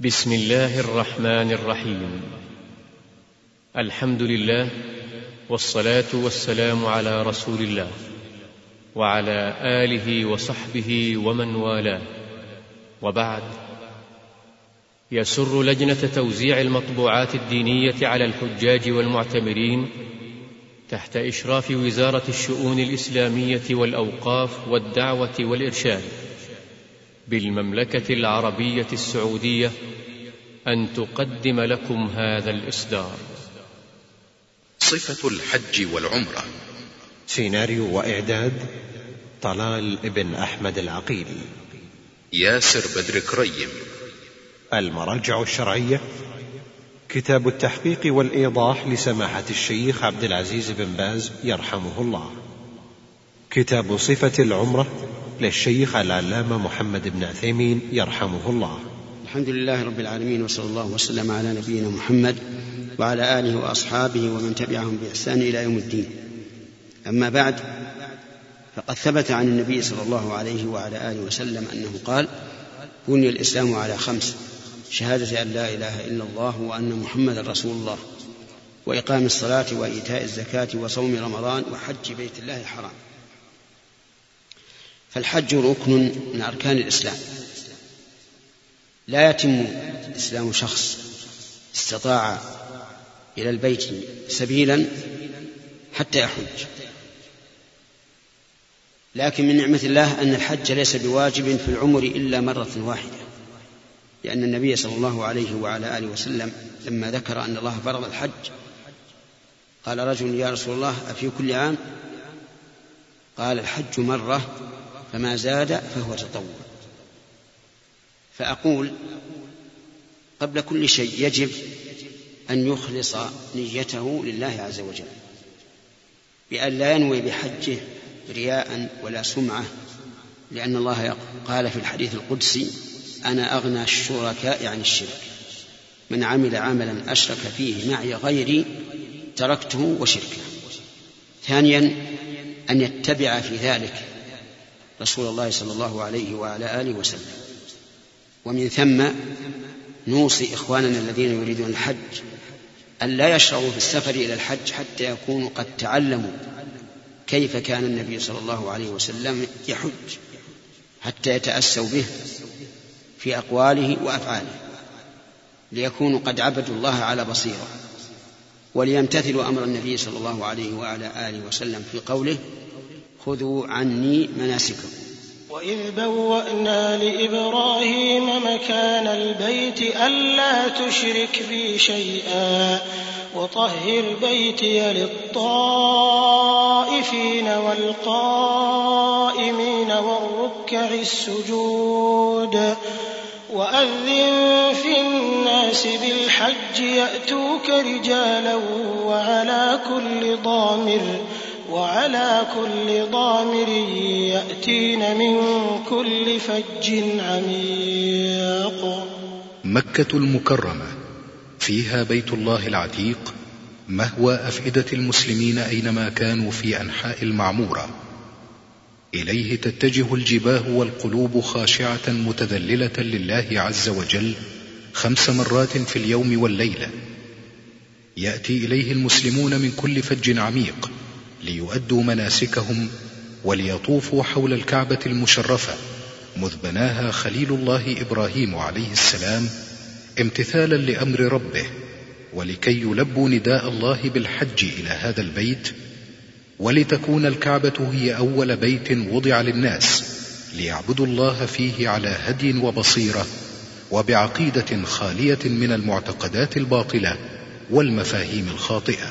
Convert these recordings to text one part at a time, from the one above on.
بسم الله الرحمن الرحيم. الحمد لله والصلاة والسلام على رسول الله وعلى آله وصحبه ومن والاه. وبعد يسر لجنة توزيع المطبوعات الدينية على الحجاج والمعتمرين تحت إشراف وزارة الشؤون الإسلامية والأوقاف والدعوة والإرشاد. بالمملكة العربية السعودية أن تقدم لكم هذا الإصدار. صفة الحج والعمرة. سيناريو وإعداد طلال ابن أحمد العقيل. ياسر بدر كريم. المراجع الشرعية. كتاب التحقيق والإيضاح لسماحة الشيخ عبد العزيز بن باز يرحمه الله. كتاب صفة العمرة. للشيخ العلامة محمد بن عثيمين يرحمه الله. الحمد لله رب العالمين وصلى الله وسلم على نبينا محمد وعلى آله وأصحابه ومن تبعهم بإحسان إلى يوم الدين. أما بعد فقد ثبت عن النبي صلى الله عليه وعلى آله وسلم أنه قال بني الإسلام على خمس شهادة أن لا إله إلا الله وأن محمدا رسول الله وإقام الصلاة وإيتاء الزكاة وصوم رمضان وحج بيت الله الحرام. فالحج ركن من أركان الإسلام. لا يتم إسلام شخص استطاع إلى البيت سبيلا حتى يحج. لكن من نعمة الله أن الحج ليس بواجب في العمر إلا مرة واحدة لأن النبي صلى الله عليه وعلى آله وسلم لما ذكر أن الله فرض الحج قال رجل يا رسول الله أفي كل عام؟ قال الحج مرة فما زاد فهو تطوع. فأقول قبل كل شيء يجب أن يخلص نيته لله عز وجل بأن لا ينوي بحجه رياء ولا سمعة لأن الله قال في الحديث القدسي أنا أغنى الشركاء عن الشرك من عمل عملا أشرك فيه معي غيري تركته وشركه. ثانيا أن يتبع في ذلك رسول الله صلى الله عليه وعلى آله وسلم. ومن ثم نوصي إخواننا الذين يريدون الحج أن لا يشرعوا في السفر إلى الحج حتى يكونوا قد تعلموا كيف كان النبي صلى الله عليه وسلم يحج حتى يتأسوا به في أقواله وأفعاله ليكونوا قد عبدوا الله على بصيرة وليمتثلوا أمر النبي صلى الله عليه وعلى آله وسلم في قوله خذوا عني مناسككم. وإذ بوأنا لإبراهيم مكان البيت ألا تشرك بي شيئا وطهر بيتي للطائفين والقائمين والركع السجود وأذن في الناس بالحج يأتوك رجالا وعلى كل ضامر وعلى كل ضامر يأتين من كل فج عميق. مكة المكرمة فيها بيت الله العتيق مهوى أفئدة المسلمين أينما كانوا في أنحاء المعمورة. إليه تتجه الجباه والقلوب خاشعة متذللة لله عز وجل خمس مرات في اليوم والليلة. يأتي إليه المسلمون من كل فج عميق ليؤدوا مناسكهم وليطوفوا حول الكعبة المشرفة مذ بناها خليل الله إبراهيم عليه السلام امتثالا لأمر ربه ولكي يلبوا نداء الله بالحج إلى هذا البيت ولتكون الكعبة هي أول بيت وضع للناس ليعبدوا الله فيه على هدي وبصيرة وبعقيدة خالية من المعتقدات الباطلة والمفاهيم الخاطئة.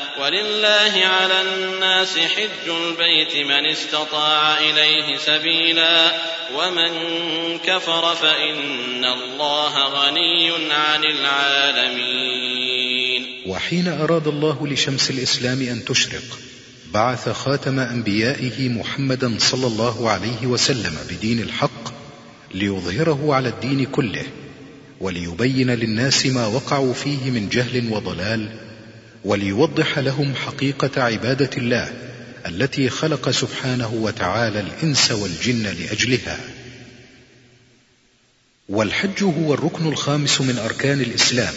ولله على الناس حج البيت من استطاع إليه سبيلا ومن كفر فإن الله غني عن العالمين. وحين أراد الله لشمس الإسلام أن تشرق بعث خاتم أنبيائه محمدا صلى الله عليه وسلم بدين الحق ليظهره على الدين كله وليبين للناس ما وقعوا فيه من جهل وضلال وليوضح لهم حقيقة عبادة الله التي خلق سبحانه وتعالى الإنس والجن لأجلها. والحج هو الركن الخامس من أركان الإسلام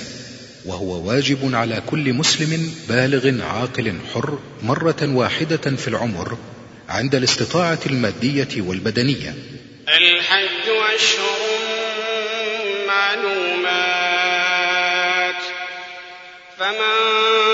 وهو واجب على كل مسلم بالغ عاقل حر مرة واحدة في العمر عند الاستطاعة المادية والبدنية. الحج أشهر معلومات فمن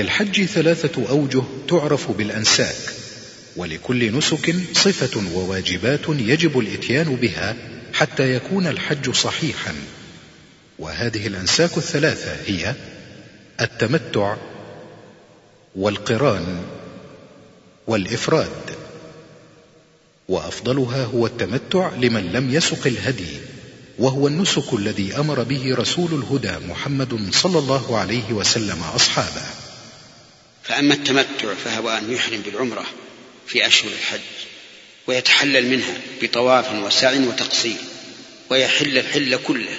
للحج ثلاثة أوجه تعرف بالأنساك ولكل نسك صفة وواجبات يجب الإتيان بها حتى يكون الحج صحيحا. وهذه الأنساك الثلاثة هي التمتع والقران والإفراد. وأفضلها هو التمتع لمن لم يسق الهدي وهو النسك الذي أمر به رسول الهدى محمد صلى الله عليه وسلم أصحابه. فأما التمتع فهو أن يحرم بالعمرة في أشهر الحج ويتحلل منها بطواف وسعي وتقصير ويحل الحل كله.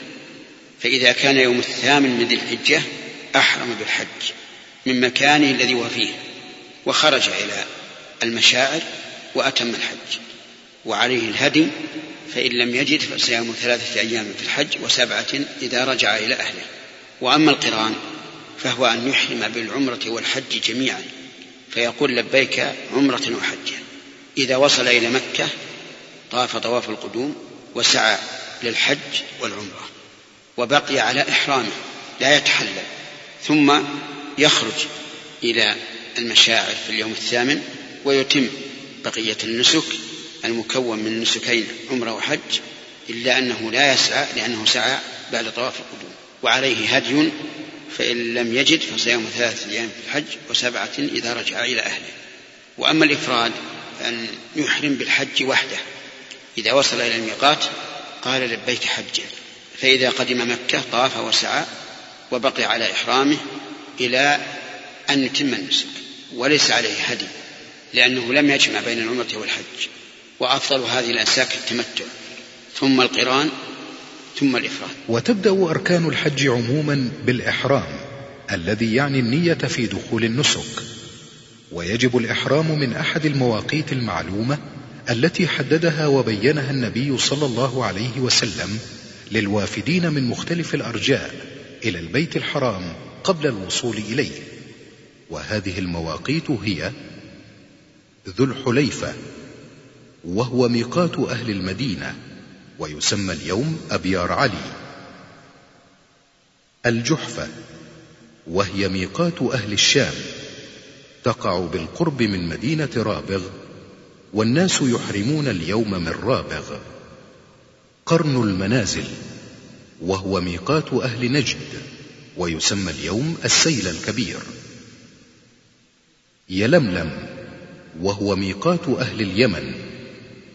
فإذا كان يوم الثامن من ذي الحجة أحرم بالحج من مكانه الذي هو فيه وخرج إلى المشاعر وأتم الحج. وعليه الهدي فإن لم يجد فصيام ثلاثة أيام في الحج وسبعة إذا رجع إلى أهله. وأما القران فهو أن يحرم بالعمرة والحج جميعا. فيقول لبيك عمرة وحجة إذا وصل إلى مكة طاف طواف القدوم وسعى للحج والعمرة وبقي على إحرامه لا يتحلل ثم يخرج إلى المشاعر في اليوم الثامن ويتم بقية النسك المكون من نسكين عمرة وحج إلا أنه لا يسعى لأنه سعى بعد طواف القدوم. وعليه هدي فإن لم يجد فصيام ثلاثة أيام في الحج وسبعة إذا رجع إلى أهله. وأما الإفراد فأن يحرم بالحج وحده. إذا وصل إلى الميقات قال لبيك حجا فإذا قدم مكة طاف وسعى وبقي على إحرامه إلى أن يتم النسك. وليس عليه هدي لأنه لم يجمع بين العمرة والحج. وأفضل هذه الأنساك التمتع. ثم القران ثم الإفراد وتبدأ أركان الحج عموما بالإحرام الذي يعني النية في دخول النسك. ويجب الإحرام من أحد المواقيت المعلومة التي حددها وبينها النبي صلى الله عليه وسلم للوافدين من مختلف الأرجاء إلى البيت الحرام قبل الوصول إليه. وهذه المواقيت هي ذو الحليفة وهو ميقات أهل المدينة. ويسمى اليوم أبيار علي. الجحفة وهي ميقات أهل الشام تقع بالقرب من مدينة رابغ والناس يحرمون اليوم من رابغ. قرن المنازل وهو ميقات أهل نجد ويسمى اليوم السيل الكبير. يلملم وهو ميقات أهل اليمن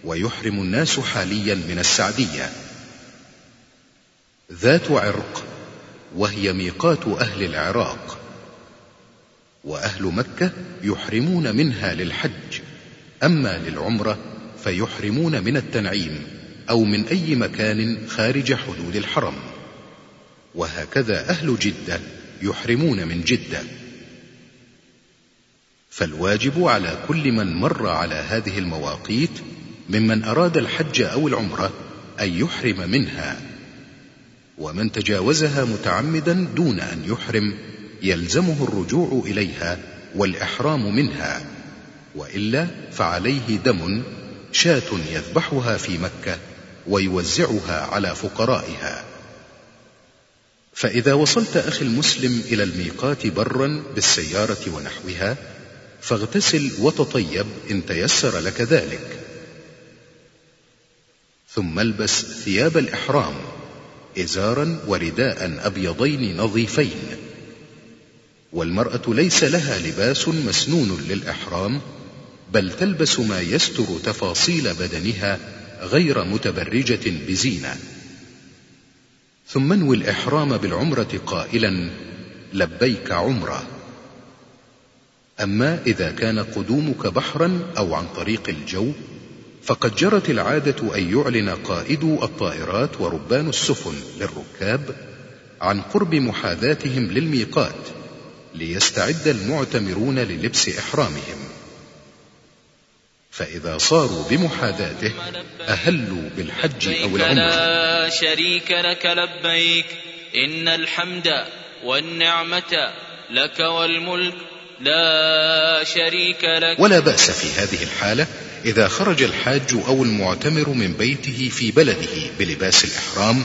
ويحرم الناس حاليا من السعدية. ذات عرق وهي ميقات أهل العراق. وأهل مكة يحرمون منها للحج أما للعمرة فيحرمون من التنعيم أو من أي مكان خارج حدود الحرم. وهكذا أهل جدة يحرمون من جدة. فالواجب على كل من مر على هذه المواقيت ممن أراد الحج أو العمرة أن يحرم منها. ومن تجاوزها متعمدا دون أن يحرم يلزمه الرجوع إليها والإحرام منها. وإلا فعليه دم شاة يذبحها في مكة ويوزعها على فقرائها. فإذا وصلت أخي المسلم إلى الميقات برا بالسيارة ونحوها فاغتسل وتطيب إن تيسر لك ذلك. ثم البس ثياب الإحرام إزارا ورداء أبيضين نظيفين. والمرأة ليس لها لباس مسنون للإحرام بل تلبس ما يستر تفاصيل بدنها غير متبرجة بزينة. ثم انوي الإحرام بالعمرة قائلا لبيك عمرة. أما إذا كان قدومك بحرا أو عن طريق الجو فقد جرت العادة أن يعلن قائدو الطائرات وربان السفن للركاب عن قرب محاذاتهم للميقات ليستعد المعتمرون للبس إحرامهم. فإذا صاروا بمحاذاته أهلوا بالحج أو العمرة. لا شريك لك لبيك إن الحمد والنعمة لك والملك لا شريك لك. ولا بأس في هذه الحالة إذا خرج الحاج أو المعتمر من بيته في بلده بلباس الإحرام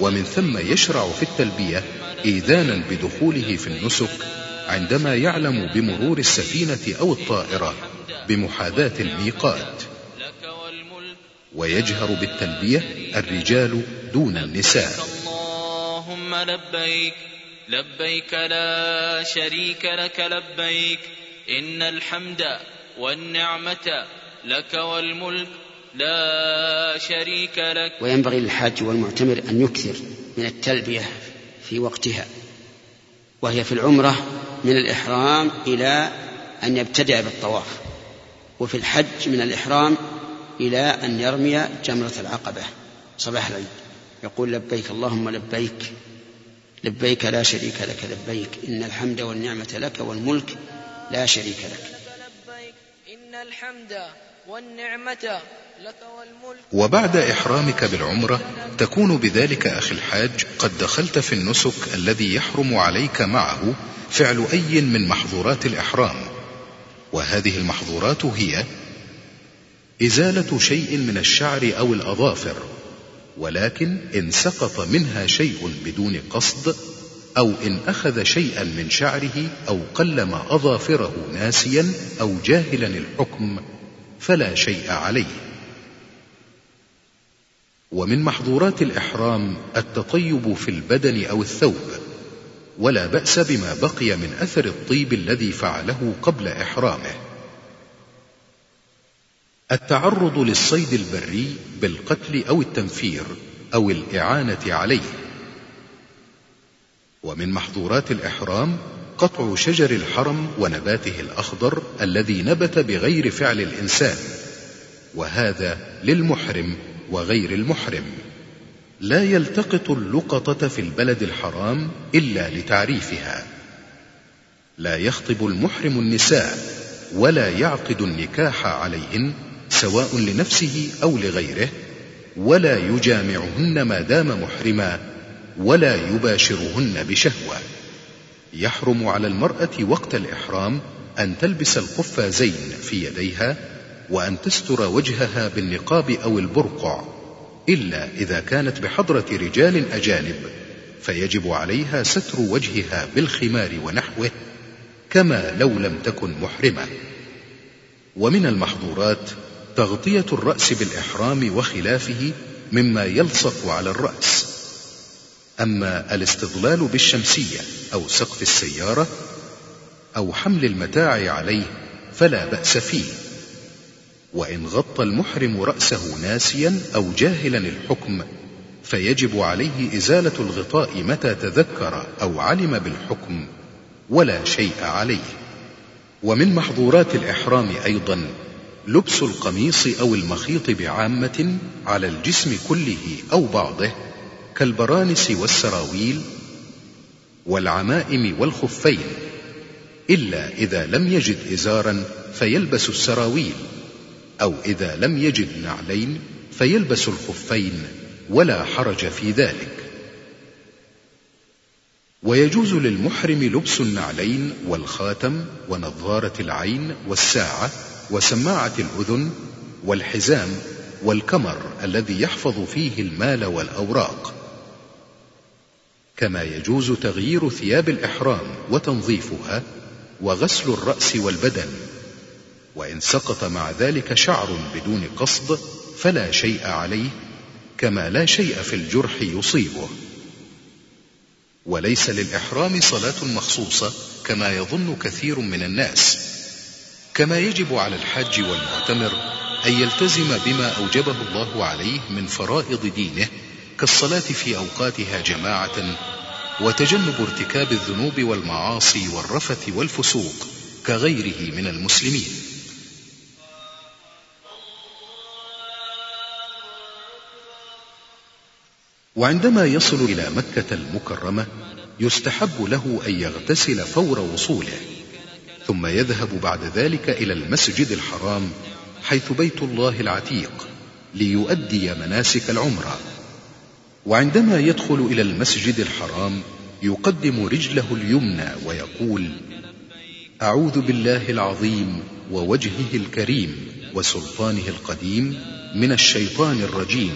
ومن ثم يشرع في التلبية إيذانا بدخوله في النسك عندما يعلم بمرور السفينة أو الطائرة بمحاذاة الميقات. ويجهر بالتلبية الرجال دون النساء. اللهم لبيك لبيك لا شريك لك لبيك إن الحمد والنعمة لك والملك لا شريك لك. وينبغي للحاج والمعتمر أن يكثر من التلبية في وقتها وهي في العمرة من الإحرام إلى أن يبتدأ بالطواف وفي الحج من الإحرام إلى أن يرمي جمرة العقبة صباح العيد. يقول لبيك اللهم لبيك لبيك لا شريك لك لبيك إن الحمد والنعمة لك والملك لا شريك لك. لبيك إن الحمد والنعمة لك والملك. وبعد إحرامك بالعمرة تكون بذلك أخي الحاج قد دخلت في النسك الذي يحرم عليك معه فعل أي من محظورات الإحرام. وهذه المحظورات هي إزالة شيء من الشعر أو الأظافر ولكن إن سقط منها شيء بدون قصد أو إن أخذ شيئا من شعره أو قلم أظافره ناسيا أو جاهلا الحكم فلا شيء عليه. ومن محظورات الإحرام التطيب في البدن أو الثوب ولا بأس بما بقي من أثر الطيب الذي فعله قبل إحرامه. التعرض للصيد البري بالقتل أو التنفير أو الإعانة عليه. ومن محظورات الإحرام قطع شجر الحرم ونباته الأخضر الذي نبت بغير فعل الإنسان وهذا للمحرم وغير المحرم. لا يلتقط اللقطة في البلد الحرام إلا لتعريفها. لا يخطب المحرم النساء ولا يعقد النكاح عليهن سواء لنفسه أو لغيره ولا يجامعهن ما دام محرما ولا يباشرهن بشهوة. يحرم على المرأة وقت الإحرام أن تلبس القفازين في يديها وأن تستر وجهها بالنقاب أو البرقع إلا إذا كانت بحضرة رجال أجانب فيجب عليها ستر وجهها بالخمار ونحوه كما لو لم تكن محرمة. ومن المحظورات تغطية الرأس بالإحرام وخلافه مما يلصق على الرأس. أما الاستظلال بالشمسية أو سقف السيارة أو حمل المتاع عليه فلا بأس فيه وإن غطى المحرم رأسه ناسيا أو جاهلا الحكم فيجب عليه إزالة الغطاء متى تذكر أو علم بالحكم ولا شيء عليه. ومن محظورات الإحرام أيضا لبس القميص أو المخيط بعامة على الجسم كله أو بعضه كالبرانس والسراويل والعمائم والخفين إلا إذا لم يجد إزارا فيلبس السراويل أو إذا لم يجد نعلين فيلبس الخفين ولا حرج في ذلك. ويجوز للمحرم لبس النعلين والخاتم ونظارة العين والساعة وسماعة الأذن والحزام والكمر الذي يحفظ فيه المال والأوراق. كما يجوز تغيير ثياب الإحرام وتنظيفها وغسل الرأس والبدن. وإن سقط مع ذلك شعر بدون قصد فلا شيء عليه كما لا شيء في الجرح يصيبه. وليس للإحرام صلاة مخصوصة كما يظن كثير من الناس. كما يجب على الحاج والمعتمر أن يلتزم بما أوجبه الله عليه من فرائض دينه كالصلاة في أوقاتها جماعة وتجنب ارتكاب الذنوب والمعاصي والرفث والفسوق كغيره من المسلمين. وعندما يصل إلى مكة المكرمة يستحب له أن يغتسل فور وصوله ثم يذهب بعد ذلك إلى المسجد الحرام حيث بيت الله العتيق ليؤدي مناسك العمرة. وعندما يدخل إلى المسجد الحرام يقدم رجله اليمنى ويقول أعوذ بالله العظيم ووجهه الكريم وسلطانه القديم من الشيطان الرجيم.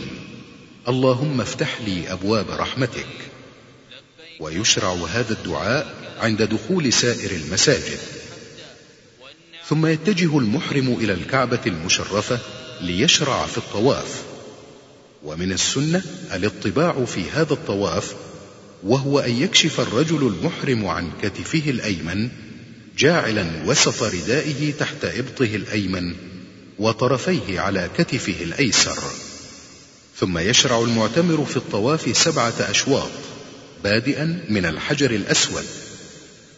اللهم افتح لي أبواب رحمتك. ويشرع هذا الدعاء عند دخول سائر المساجد. ثم يتجه المحرم إلى الكعبة المشرفة ليشرع في الطواف. ومن السنة الاطباع في هذا الطواف وهو أن يكشف الرجل المحرم عن كتفه الأيمن جاعلا وسط ردائه تحت إبطه الأيمن وطرفيه على كتفه الأيسر. ثم يشرع المعتمر في الطواف سبعة أشواط بادئا من الحجر الأسود.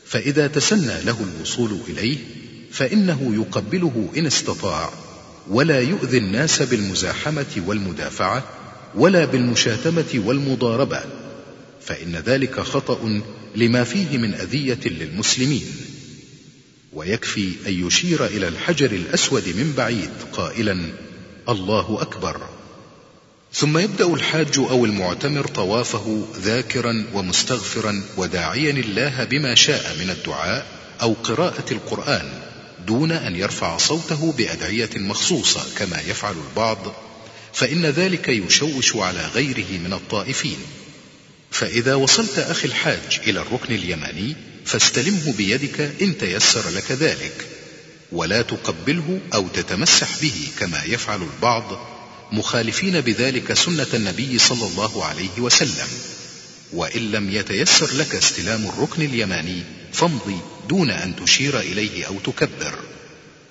فإذا تسنى له الوصول إليه فإنه يقبله إن استطاع. ولا يؤذي الناس بالمزاحمة والمدافعة ولا بالمشاتمة والمضاربة فإن ذلك خطأ لما فيه من أذية للمسلمين. ويكفي أن يشير إلى الحجر الأسود من بعيد قائلا الله أكبر. ثم يبدأ الحاج أو المعتمر طوافه ذاكرا ومستغفرا وداعيا الله بما شاء من الدعاء أو قراءة القرآن. دون أن يرفع صوته بأدعية مخصوصة كما يفعل البعض فإن ذلك يشوش على غيره من الطائفين. فإذا وصلت أخي الحاج إلى الركن اليماني فاستلمه بيدك إن تيسر لك ذلك ولا تقبله أو تتمسح به كما يفعل البعض مخالفين بذلك سنة النبي صلى الله عليه وسلم. وإن لم يتيسر لك استلام الركن اليماني فامضي دون أن تشير إليه أو تكبر.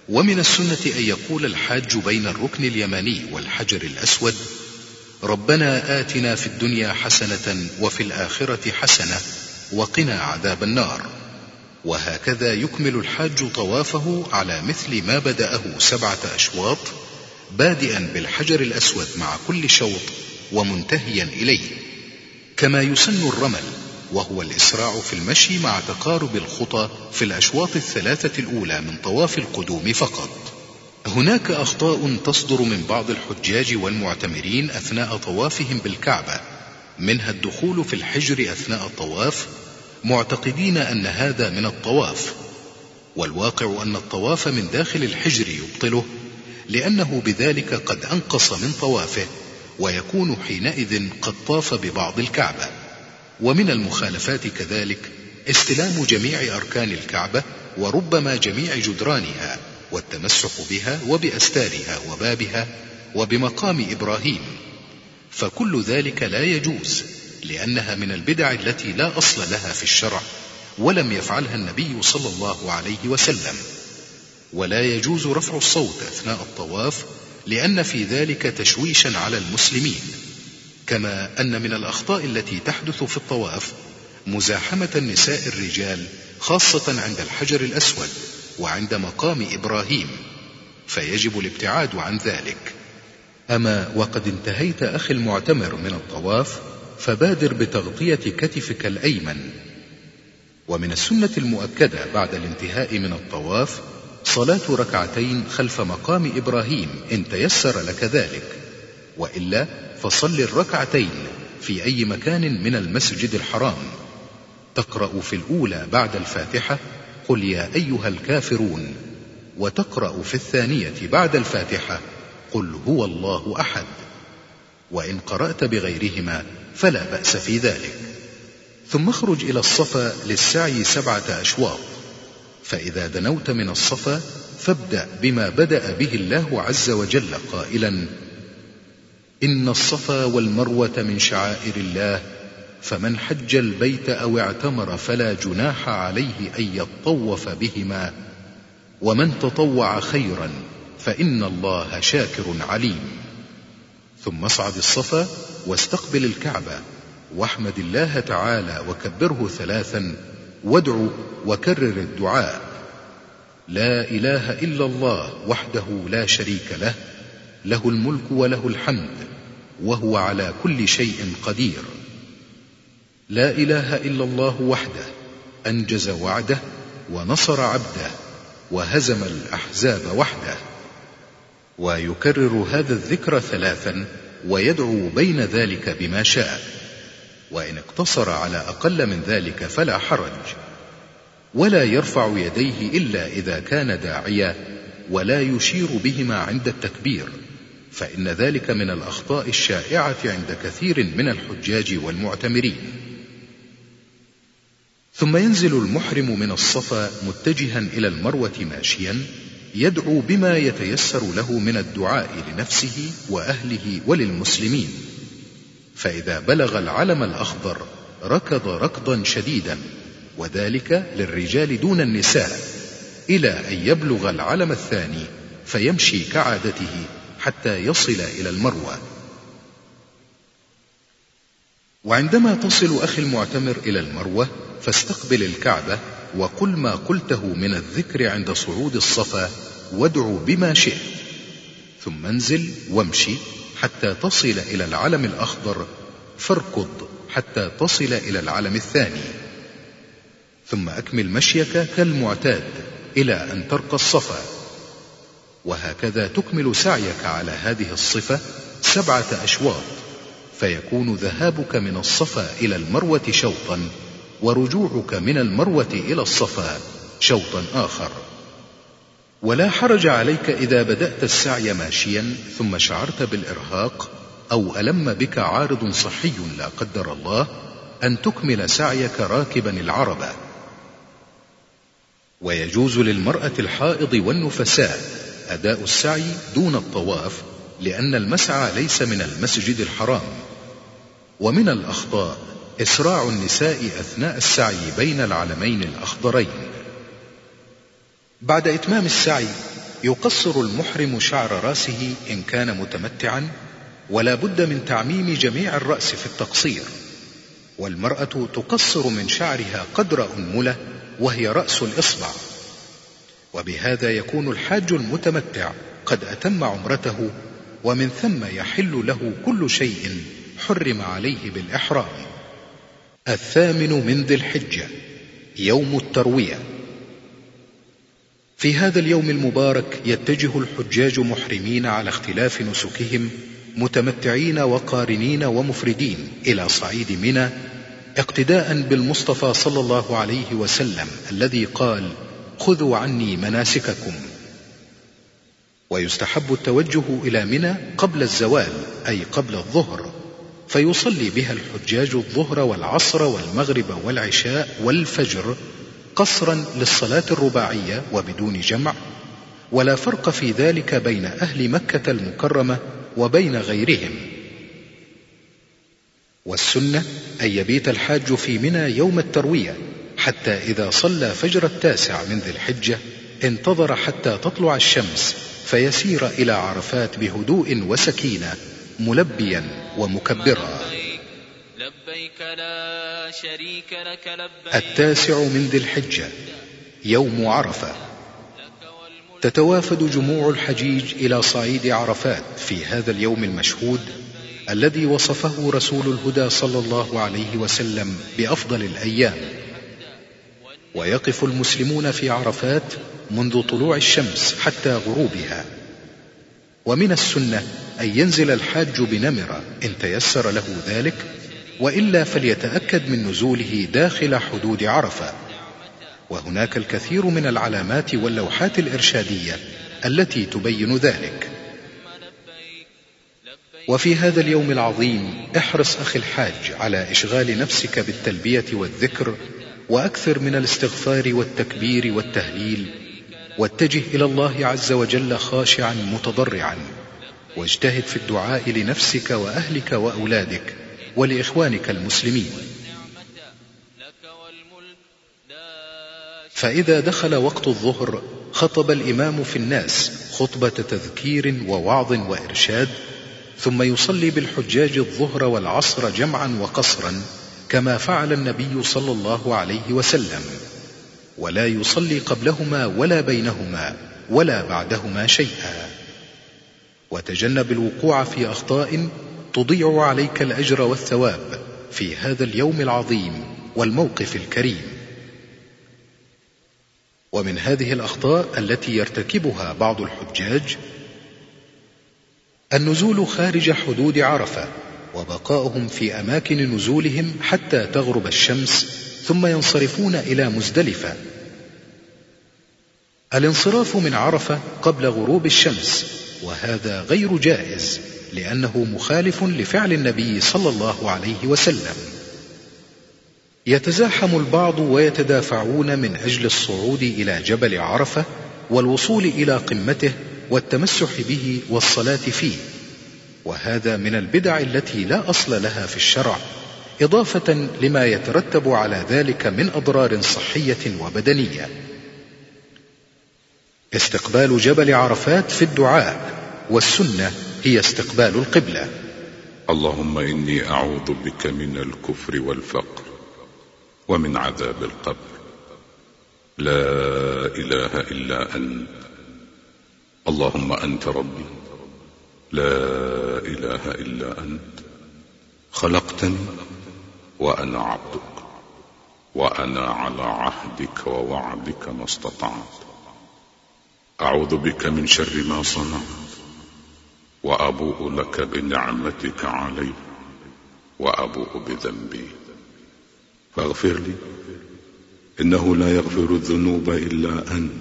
ومن السنة أن يقول الحاج بين الركن اليماني والحجر الأسود ربنا آتنا في الدنيا حسنة وفي الآخرة حسنة وقنا عذاب النار. وهكذا يكمل الحاج طوافه على مثل ما بدأه سبعة أشواط بادئا بالحجر الأسود مع كل شوط ومنتهيا إليه. كما يسن الرمل وهو الإسراع في المشي مع تقارب الخطى في الأشواط الثلاثة الأولى من طواف القدوم فقط. هناك أخطاء تصدر من بعض الحجاج والمعتمرين أثناء طوافهم بالكعبة منها الدخول في الحجر أثناء الطواف معتقدين أن هذا من الطواف والواقع أن الطواف من داخل الحجر يبطله لأنه بذلك قد أنقص من طوافه ويكون حينئذ قد طاف ببعض الكعبة. ومن المخالفات كذلك استلام جميع أركان الكعبة وربما جميع جدرانها والتمسح بها وباستارها وبابها وبمقام إبراهيم. فكل ذلك لا يجوز لأنها من البدع التي لا أصل لها في الشرع ولم يفعلها النبي صلى الله عليه وسلم. ولا يجوز رفع الصوت أثناء الطواف لأن في ذلك تشويشا على المسلمين. كما أن من الأخطاء التي تحدث في الطواف مزاحمة النساء الرجال خاصة عند الحجر الأسود وعند مقام إبراهيم فيجب الابتعاد عن ذلك. أما وقد انتهيت أخي المعتمر من الطواف فبادر بتغطية كتفك الأيمن. ومن السنة المؤكدة بعد الانتهاء من الطواف صلاة ركعتين خلف مقام إبراهيم إن تيسر لك ذلك. وإلا فصل الركعتين في أي مكان من المسجد الحرام. تقرأ في الأولى بعد الفاتحة قل يا أيها الكافرون وتقرأ في الثانية بعد الفاتحة قل هو الله أحد. وإن قرأت بغيرهما فلا بأس في ذلك. ثم اخرج إلى الصفا للسعي سبعة أشواط. فإذا دنوت من الصفا فابدأ بما بدأ به الله عز وجل قائلا إن الصفا والمروة من شعائر الله فمن حج البيت أو اعتمر فلا جناح عليه أن يطوف بهما ومن تطوع خيرا فإن الله شاكر عليم. ثم اصعد الصفا واستقبل الكعبة واحمد الله تعالى وكبره ثلاثا وادعو وكرر الدعاء. لا إله إلا الله وحده لا شريك له له الملك وله الحمد. وهو على كل شيء قدير. لا إله إلا الله وحده أنجز وعده ونصر عبده وهزم الأحزاب وحده. ويكرر هذا الذكر ثلاثا ويدعو بين ذلك بما شاء. وإن اقتصر على أقل من ذلك فلا حرج. ولا يرفع يديه إلا إذا كان داعيا ولا يشير بهما عند التكبير. فإن ذلك من الأخطاء الشائعة عند كثير من الحجاج والمعتمرين. ثم ينزل المحرم من الصفا متجها إلى المروة ماشيا يدعو بما يتيسر له من الدعاء لنفسه وأهله وللمسلمين. فإذا بلغ العلم الأخضر ركض ركضا شديدا وذلك للرجال دون النساء إلى أن يبلغ العلم الثاني فيمشي كعادته حتى يصل إلى المروة. وعندما تصل أخي المعتمر إلى المروة فاستقبل الكعبة وقل ما قلته من الذكر عند صعود الصفا وادعو بما شئت. ثم انزل وامشي حتى تصل إلى العلم الأخضر فاركض حتى تصل إلى العلم الثاني. ثم أكمل مشيك كالمعتاد إلى أن ترقى الصفا. وهكذا تكمل سعيك على هذه الصفة سبعة أشواط فيكون ذهابك من الصفا إلى المروة شوطا ورجوعك من المروة إلى الصفا شوطا آخر. ولا حرج عليك إذا بدأت السعي ماشيا ثم شعرت بالإرهاق أو ألم بك عارض صحي لا قدر الله أن تكمل سعيك راكبا العربة. ويجوز للمرأة الحائض والنفساء أداء السعي دون الطواف لأن المسعى ليس من المسجد الحرام. ومن الأخطاء إسراع النساء أثناء السعي بين العلمين الأخضرين. بعد إتمام السعي يقصر المحرم شعر رأسه إن كان متمتعا ولا بد من تعميم جميع الرأس في التقصير. والمرأة تقصر من شعرها قدر أنملة وهي رأس الإصبع. وبهذا يكون الحاج المتمتع قد أتم عمرته ومن ثم يحل له كل شيء حرم عليه بالإحرام. الثامن من ذي الحجة يوم التروية. في هذا اليوم المبارك يتجه الحجاج محرمين على اختلاف نسكهم متمتعين وقارنين ومفردين إلى صعيد منى اقتداء بالمصطفى صلى الله عليه وسلم الذي قال خذوا عني مناسككم. ويستحب التوجه إلى منى قبل الزوال أي قبل الظهر فيصلي بها الحجاج الظهر والعصر والمغرب والعشاء والفجر قصرا للصلاة الرباعية وبدون جمع ولا فرق في ذلك بين أهل مكة المكرمة وبين غيرهم. والسنة أن يبيت الحاج في منى يوم التروية. حتى إذا صلى فجر التاسع من ذي الحجة انتظر حتى تطلع الشمس فيسير إلى عرفات بهدوء وسكينة ملبيا ومكبرا. لبيك لا شريك لك لبيك. التاسع من ذي الحجة يوم عرفة. تتوافد جموع الحجيج إلى صعيد عرفات في هذا اليوم المشهود الذي وصفه رسول الهدى صلى الله عليه وسلم بأفضل الأيام. ويقف المسلمون في عرفات منذ طلوع الشمس حتى غروبها. ومن السنة أن ينزل الحاج بنمرة إن تيسر له ذلك وإلا فليتأكد من نزوله داخل حدود عرفة. وهناك الكثير من العلامات واللوحات الإرشادية التي تبين ذلك. وفي هذا اليوم العظيم احرص أخي الحاج على إشغال نفسك بالتلبية والذكر وأكثر من الاستغفار والتكبير والتهليل. واتجه إلى الله عز وجل خاشعا متضرعا. واجتهد في الدعاء لنفسك وأهلك وأولادك ولإخوانك المسلمين. فإذا دخل وقت الظهر خطب الإمام في الناس خطبة تذكير ووعظ وإرشاد ثم يصلي بالحجاج الظهر والعصر جمعا وقصرا كما فعل النبي صلى الله عليه وسلم ولا يصلي قبلهما ولا بينهما ولا بعدهما شيئا. وتجنب الوقوع في أخطاء تضيع عليك الأجر والثواب في هذا اليوم العظيم والموقف الكريم. ومن هذه الأخطاء التي يرتكبها بعض الحجاج النزول خارج حدود عرفة وبقاؤهم في أماكن نزولهم حتى تغرب الشمس ثم ينصرفون إلى مزدلفة. الانصراف من عرفة قبل غروب الشمس وهذا غير جائز لأنه مخالف لفعل النبي صلى الله عليه وسلم. يتزاحم البعض ويتدافعون من أجل الصعود إلى جبل عرفة والوصول إلى قمته والتمسح به والصلاة فيه. وهذا من البدع التي لا أصل لها في الشرع إضافة لما يترتب على ذلك من أضرار صحية وبدنية. استقبال جبل عرفات في الدعاء والسنة هي استقبال القبلة. اللهم إني أعوذ بك من الكفر والفقر ومن عذاب القبر. لا إله إلا أنت. اللهم أنت ربي. لا إله إلا أنت خلقتني وأنا عبدك وأنا على عهدك ووعدك ما استطعت. أعوذ بك من شر ما صنعت وأبوء لك بنعمتك علي وأبوء بذنبي. فاغفر لي إنه لا يغفر الذنوب إلا أنت.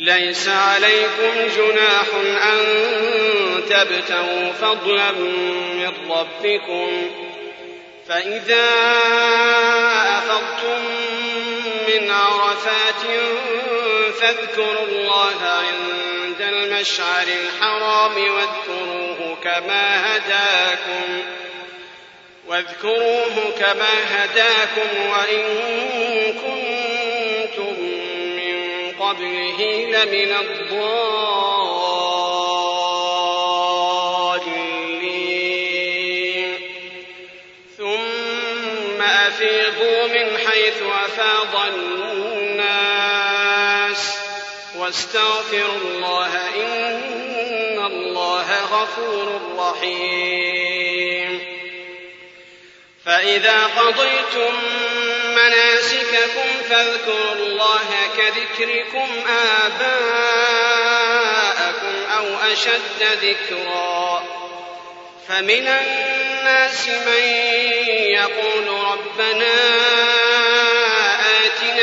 ليس عليكم جناح أن تبتغوا فضلا من ربكم فإذا أفضتم من عرفات فاذكروا الله عند المشعر الحرام واذكروه كما هداكم واذكروه كما هداكم وإن كنتم من قبله لمن الضالين واستغفروا الله إن الله غفور رحيم. فإذا قضيتم مناسككم فاذكروا الله كذكركم آباءكم أو أشد ذكرا. فمن الناس من يقول ربنا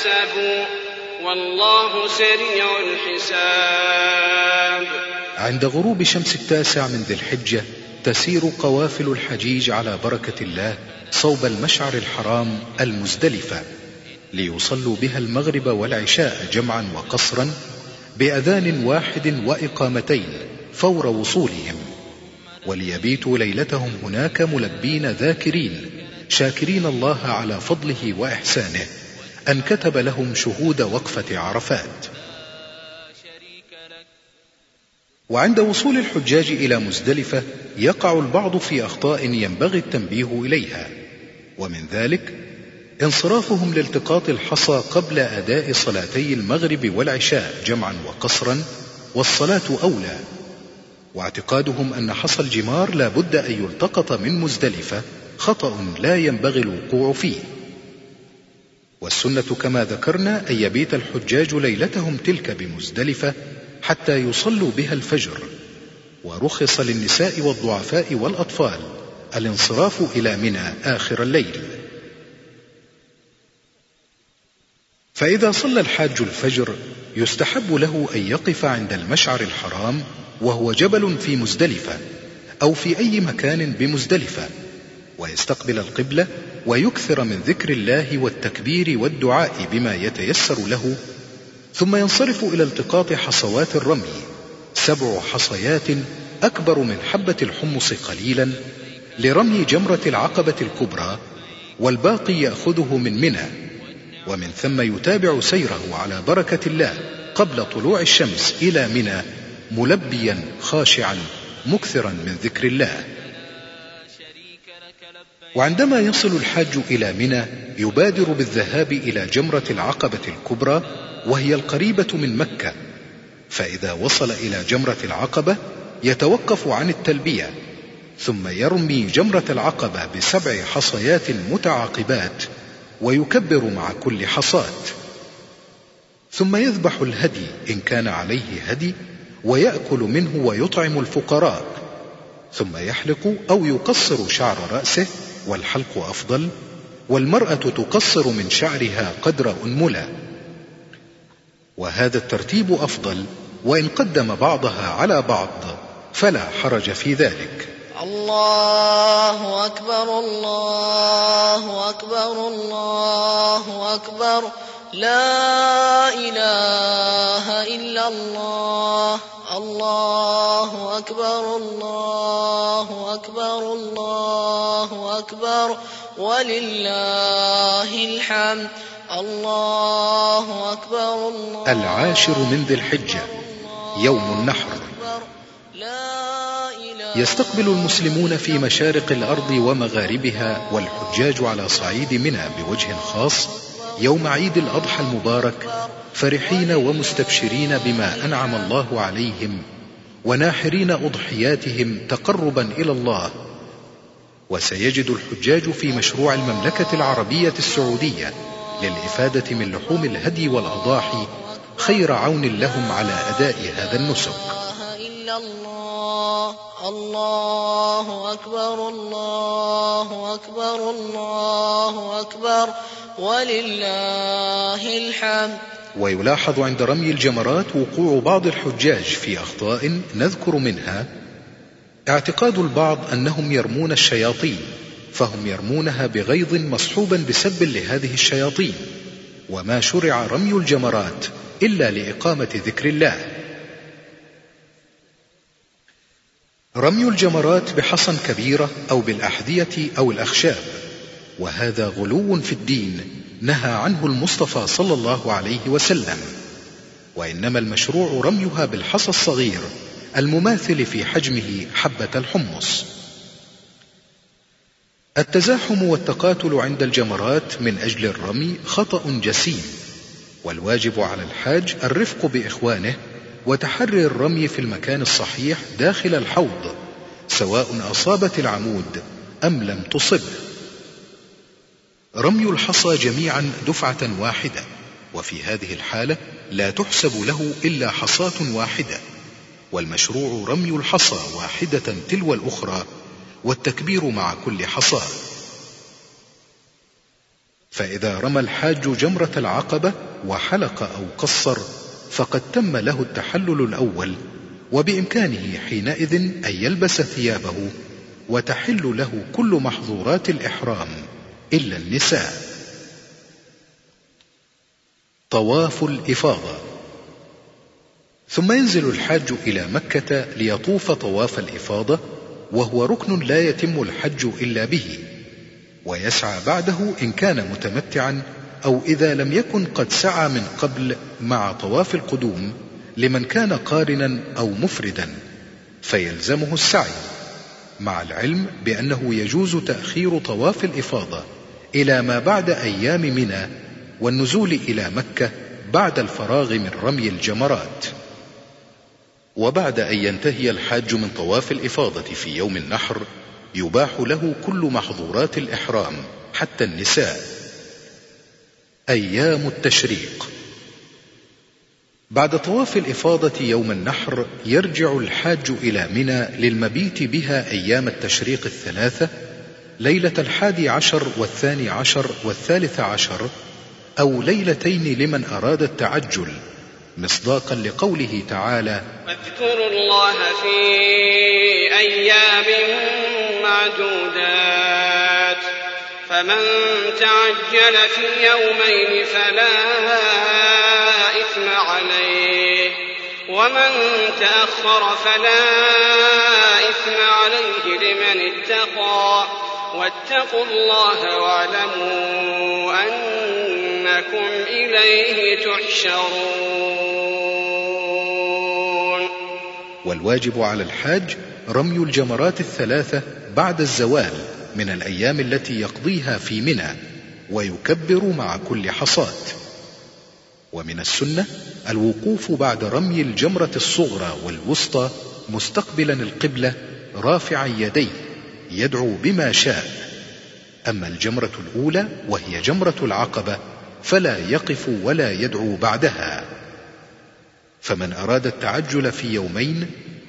كسبوا والله سريع الحساب. عند غروب شمس التاسع من ذي الحجة تسير قوافل الحجيج على بركة الله صوب المشعر الحرام المزدلفة. ليصلوا بها المغرب والعشاء جمعا وقصرا بأذان واحد وإقامتين فور وصولهم. وليبيتوا ليلتهم هناك ملبين ذاكرين شاكرين الله على فضله وإحسانه. أن كتب لهم شهود وقفة عرفات. وعند وصول الحجاج إلى مزدلفة يقع البعض في أخطاء ينبغي التنبيه إليها. ومن ذلك انصرافهم لالتقاط الحصى قبل أداء صلاتي المغرب والعشاء جمعا وقصرا والصلاة أولى. واعتقادهم أن حصى الجمار لا بد أن يلتقط من مزدلفة خطأ لا ينبغي الوقوع فيه. والسنة كما ذكرنا أن يبيت الحجاج ليلتهم تلك بمزدلفة حتى يصلوا بها الفجر. ورخص للنساء والضعفاء والأطفال الانصراف إلى منى آخر الليل. فإذا صلى الحاج الفجر يستحب له أن يقف عند المشعر الحرام وهو جبل في مزدلفة أو في أي مكان بمزدلفة ويستقبل القبلة ويكثر من ذكر الله والتكبير والدعاء بما يتيسر له ثم ينصرف إلى التقاط حصوات الرمي. سبع حصيات أكبر من حبة الحمص قليلا لرمي جمرة العقبة الكبرى والباقي يأخذه من منى. ومن ثم يتابع سيره على بركة الله قبل طلوع الشمس إلى منى ملبيا خاشعا مكثرا من ذكر الله. وعندما يصل الحاج إلى منى يبادر بالذهاب إلى جمرة العقبة الكبرى وهي القريبة من مكة. فإذا وصل إلى جمرة العقبة يتوقف عن التلبية ثم يرمي جمرة العقبة بسبع حصيات متعاقبات ويكبر مع كل حصاة. ثم يذبح الهدي إن كان عليه هدي ويأكل منه ويطعم الفقراء. ثم يحلق أو يقصر شعر رأسه والحلق أفضل والمرأة تقصر من شعرها قدر أنملة. وهذا الترتيب أفضل وإن قدم بعضها على بعض فلا حرج في ذلك. الله أكبر الله أكبر الله أكبر. لا إله إلا الله. الله أكبر الله أكبر الله أكبر. ولله الحمد. الله أكبر الله العاشر من ذي الحجة يوم النحر. يستقبل المسلمون في مشارق الأرض ومغاربها والحجاج على صعيد منى بوجه خاص يوم عيد الأضحى المبارك. فرحين ومستبشرين بما أنعم الله عليهم وناحرين أضحياتهم تقربا إلى الله. وسيجد الحجاج في مشروع المملكة العربية السعودية للإفادة من لحوم الهدي والأضاحي خير عون لهم على أداء هذا النسك. الله أكبر الله أكبر الله أكبر ولله الحمد. ويلاحظ عند رمي الجمرات وقوع بعض الحجاج في أخطاء نذكر منها اعتقاد البعض أنهم يرمون الشياطين فهم يرمونها بغيظ مصحوبا بسب لهذه الشياطين وما شرع رمي الجمرات إلا لإقامة ذكر الله. رمي الجمرات بحصى كبيرة أو بالأحذية أو الأخشاب وهذا غلو في الدين نهى عنه المصطفى صلى الله عليه وسلم. وإنما المشروع رميها بالحصى الصغير المماثل في حجمه حبة الحمص. التزاحم والتقاتل عند الجمرات من أجل الرمي خطأ جسيم والواجب على الحاج الرفق بإخوانه وتحري الرمي في المكان الصحيح داخل الحوض سواء أصابت العمود أم لم تصب رمي الحصى جميعا دفعة واحدة وفي هذه الحالة لا تحسب له إلا حصاة واحدة. والمشروع رمي الحصى واحدة تلو الأخرى والتكبير مع كل حصى. فإذا رمى الحاج جمرة العقبة وحلق أو قصر فقد تم له التحلل الأول وبإمكانه حينئذ أن يلبس ثيابه وتحل له كل محظورات الإحرام. إلا النساء. طواف الإفاضة. ثم ينزل الحاج إلى مكة ليطوف طواف الإفاضة وهو ركن لا يتم الحج إلا به ويسعى بعده إن كان متمتعا أو إذا لم يكن قد سعى من قبل مع طواف القدوم لمن كان قارنا أو مفردا فيلزمه السعي مع العلم بأنه يجوز تأخير طواف الإفاضة. إلى ما بعد أيام منى والنزول إلى مكة بعد الفراغ من رمي الجمرات. وبعد أن ينتهي الحاج من طواف الإفاضة في يوم النحر يباح له كل محظورات الإحرام حتى النساء. أيام التشريق. بعد طواف الإفاضة يوم النحر يرجع الحاج إلى منى للمبيت بها أيام التشريق الثلاثة ليلة الحادي عشر والثاني عشر والثالث عشر أو ليلتين لمن أراد التعجل مصداقا لقوله تعالى واذكروا الله في أيام معدودات فمن تعجل في يومين فلا إثم عليه ومن تأخر فلا إثم عليه لمن اتقى. واتقوا الله واعلموا أنكم إليه تحشرون. والواجب على الحاج رمي الجمرات الثلاثة بعد الزوال من الأيام التي يقضيها في منى ويكبر مع كل حصاد ومن السنة الوقوف بعد رمي الجمرة الصغرى والوسطى مستقبلا القبلة رافعا يديه. يدعو بما شاء. أما الجمرة الأولى وهي جمرة العقبة فلا يقف ولا يدعو بعدها. فمن أراد التعجل في يومين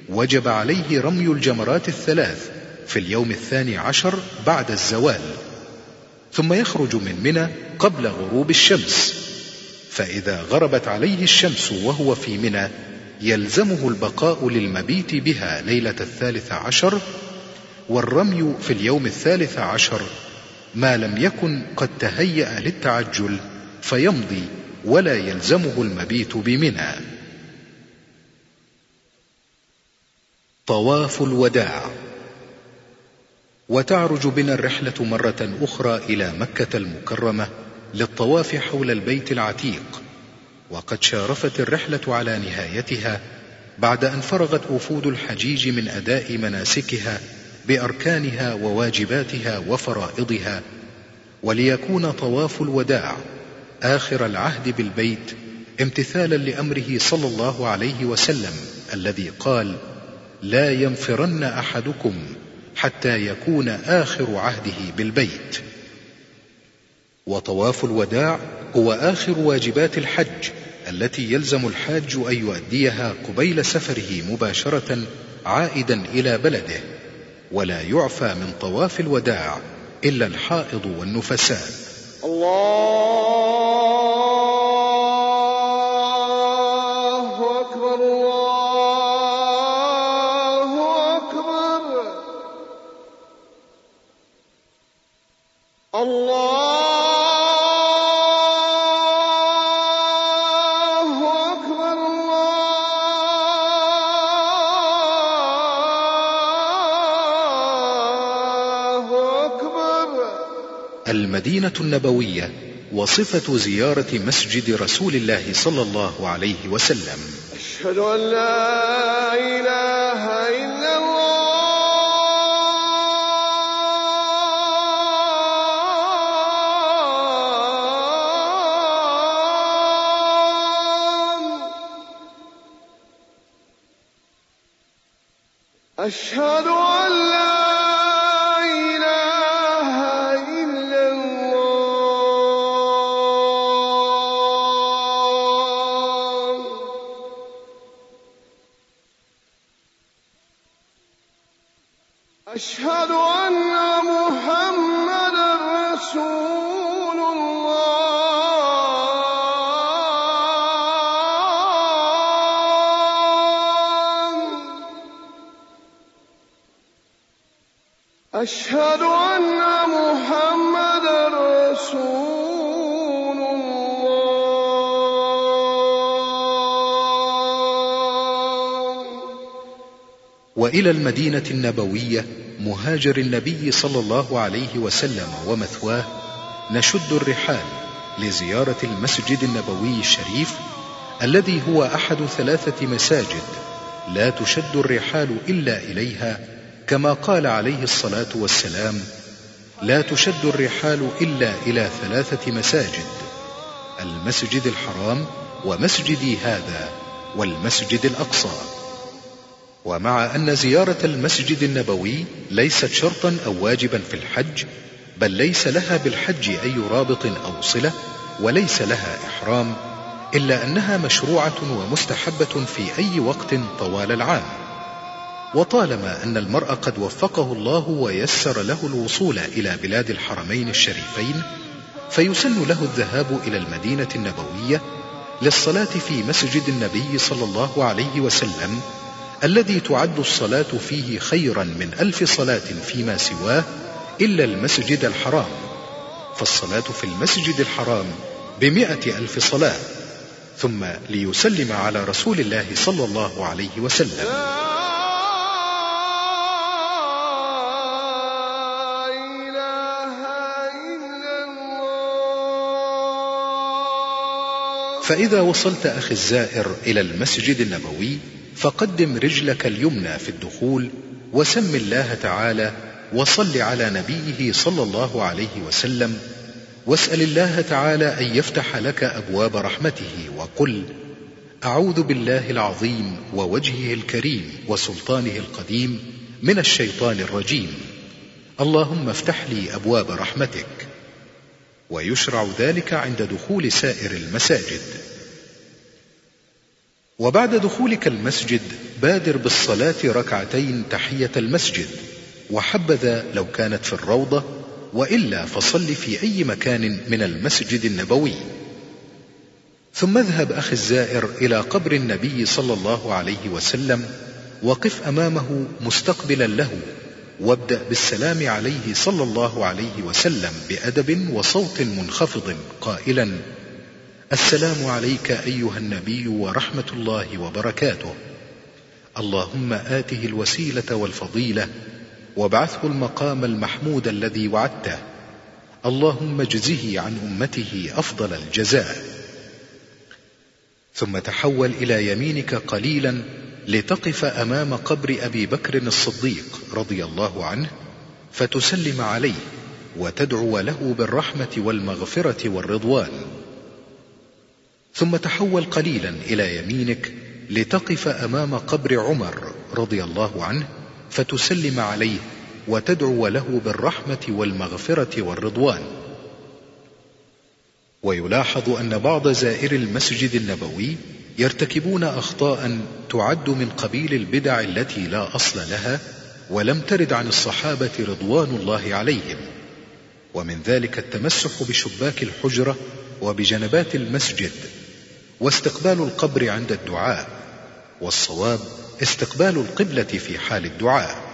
وجب عليه رمي الجمرات الثلاث في اليوم الثاني عشر بعد الزوال. ثم يخرج من منى قبل غروب الشمس. فإذا غربت عليه الشمس وهو في منى يلزمه البقاء للمبيت بها ليلة الثالث عشر والرمي في اليوم الثالث عشر. ما لم يكن قد تهيأ للتعجل فيمضي ولا يلزمه المبيت بمنى. طواف الوداع. وتعرج بنا الرحلة مرة أخرى إلى مكة المكرمة للطواف حول البيت العتيق. وقد شارفت الرحلة على نهايتها بعد أن فرغت وفود الحجيج من أداء مناسكها بأركانها وواجباتها وفرائضها وليكون طواف الوداع آخر العهد بالبيت امتثالا لأمره صلى الله عليه وسلم الذي قال لا ينفرن أحدكم حتى يكون آخر عهده بالبيت وطواف الوداع هو آخر واجبات الحج التي يلزم الحاج أن يؤديها قبيل سفره مباشرة عائدا إلى بلده. ولا يعفى من طواف الوداع إلا الحائض والنفساء. الله النبوية وصفة زيارة مسجد رسول الله صلى الله عليه وسلم. أشهد أن لا إله إلا الله. أشهد أن أشهد أن محمدا رسول الله. وإلى المدينة النبوية مهاجر النبي صلى الله عليه وسلم ومثواه نشد الرحال لزيارة المسجد النبوي الشريف الذي هو أحد ثلاثة مساجد لا تشد الرحال إلا إليها كما قال عليه الصلاة والسلام لا تشد الرحال إلا إلى ثلاثة مساجد المسجد الحرام ومسجدي هذا والمسجد الأقصى. ومع أن زيارة المسجد النبوي ليست شرطا أو واجبا في الحج بل ليس لها بالحج أي رابط أو صلة وليس لها إحرام إلا أنها مشروعة ومستحبة في أي وقت طوال العام. وطالما أن المرء قد وفقه الله ويسر له الوصول إلى بلاد الحرمين الشريفين فيسن له الذهاب إلى المدينة النبوية للصلاة في مسجد النبي صلى الله عليه وسلم الذي تعد الصلاة فيه خيرا من ألف صلاة فيما سواه إلا المسجد الحرام. فالصلاة في المسجد الحرام بمئة ألف صلاة ثم ليسلم على رسول الله صلى الله عليه وسلم. فإذا وصلت أخي الزائر إلى المسجد النبوي فقدم رجلك اليمنى في الدخول وسم الله تعالى وصل على نبيه صلى الله عليه وسلم واسأل الله تعالى أن يفتح لك أبواب رحمته وقل أعوذ بالله العظيم ووجهه الكريم وسلطانه القديم من الشيطان الرجيم. اللهم افتح لي أبواب رحمتك. ويشرع ذلك عند دخول سائر المساجد. وبعد دخولك المسجد بادر بالصلاة ركعتين تحية المسجد وحبذا لو كانت في الروضة وإلا فصل في أي مكان من المسجد النبوي. ثم اذهب أخي الزائر إلى قبر النبي صلى الله عليه وسلم وقف أمامه مستقبلا له وابدأ بالسلام عليه صلى الله عليه وسلم بأدب وصوت منخفض قائلا السلام عليك أيها النبي ورحمة الله وبركاته. اللهم آته الوسيلة والفضيلة وابعثه المقام المحمود الذي وعدته. اللهم اجزه عن أمته أفضل الجزاء. ثم تحول إلى يمينك قليلا لتقف أمام قبر أبي بكر الصديق رضي الله عنه فتسلم عليه وتدعو له بالرحمة والمغفرة والرضوان. ثم تحول قليلا إلى يمينك لتقف أمام قبر عمر رضي الله عنه فتسلم عليه وتدعو له بالرحمة والمغفرة والرضوان. ويلاحظ أن بعض زائر المسجد النبوي يرتكبون أخطاء تعد من قبيل البدع التي لا أصل لها ولم ترد عن الصحابة رضوان الله عليهم. ومن ذلك التمسح بشباك الحجرة وبجنبات المسجد واستقبال القبر عند الدعاء والصواب استقبال القبلة في حال الدعاء.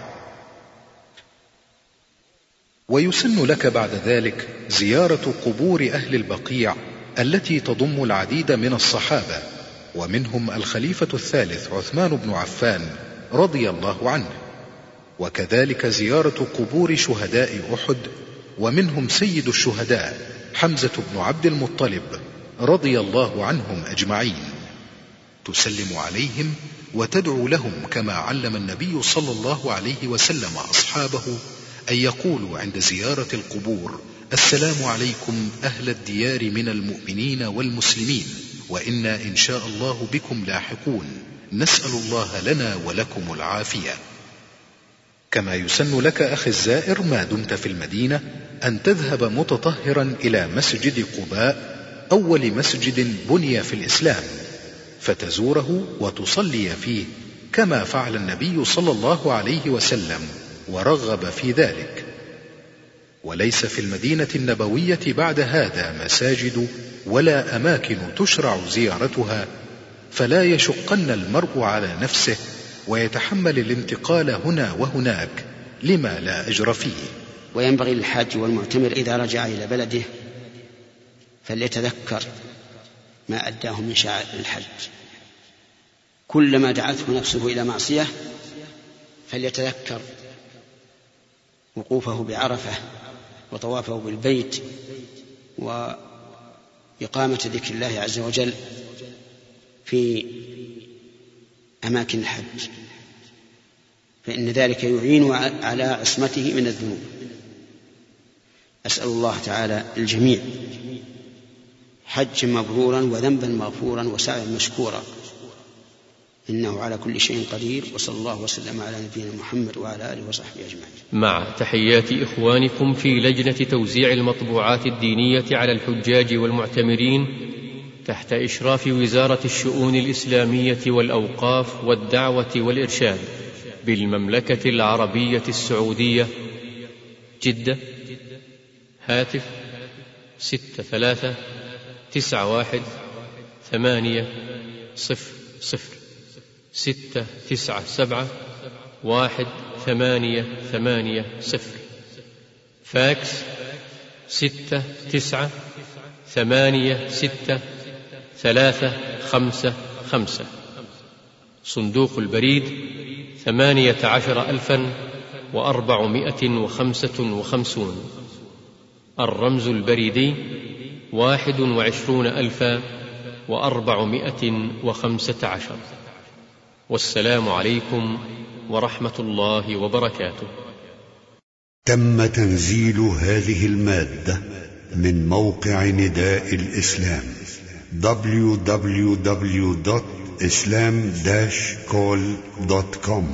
ويسن لك بعد ذلك زيارة قبور أهل البقيع التي تضم العديد من الصحابة. ومنهم الخليفة الثالث عثمان بن عفان رضي الله عنه. وكذلك زيارة قبور شهداء أحد ومنهم سيد الشهداء حمزة بن عبد المطلب رضي الله عنهم أجمعين. تسلم عليهم وتدعو لهم كما علم النبي صلى الله عليه وسلم أصحابه أن يقولوا عند زيارة القبور السلام عليكم أهل الديار من المؤمنين والمسلمين. وإنا إن شاء الله بكم لاحقون. نسأل الله لنا ولكم العافية. كما يسن لك أخي الزائر ما دمت في المدينة أن تذهب متطهرا إلى مسجد قباء أول مسجد بني في الإسلام فتزوره وتصلي فيه كما فعل النبي صلى الله عليه وسلم ورغب في ذلك. وليس في المدينة النبوية بعد هذا مساجد ولا أماكن تشرع زيارتها فلا يشقن المرء على نفسه ويتحمل الانتقال هنا وهناك لما لا أجر فيه. وينبغي للحاج والمعتمر إذا رجع إلى بلده فليتذكر ما أداه من شعائر الحج. كلما دعته نفسه إلى معصية فليتذكر وقوفه بعرفة وطوافه بالبيت وإقامة ذكر الله عز وجل في أماكن الحج. فإن ذلك يعين على عصمته من الذنوب. أسأل الله تعالى الجميع حجا مبرورا وذنبا مغفورا وسعيا مشكورا. إنه على كل شيء قدير وصلى الله وسلم على نبينا محمد وعلى آله وصحبه أجمعين. مع تحيات إخوانكم في لجنة توزيع المطبوعات الدينية على الحجاج والمعتمرين تحت إشراف وزارة الشؤون الإسلامية والأوقاف والدعوة والإرشاد بالمملكة العربية السعودية. جدة هاتف ستة ثلاثة تسعة واحد ثمانية صفر صفر. ستة تسعة سبعة واحد ثمانية ثمانية صفر. فاكس ستة تسعة ثمانية ستة ثلاثة خمسة خمسة. صندوق البريد ثمانية عشر ألفا وأربعمائة وخمسة وخمسون. الرمز البريدي واحد وعشرون ألفا وأربعمائة وخمسة عشر. والسلام عليكم ورحمة الله وبركاته. تم تنزيل هذه المادة من موقع نداء الإسلام www.islam-call.com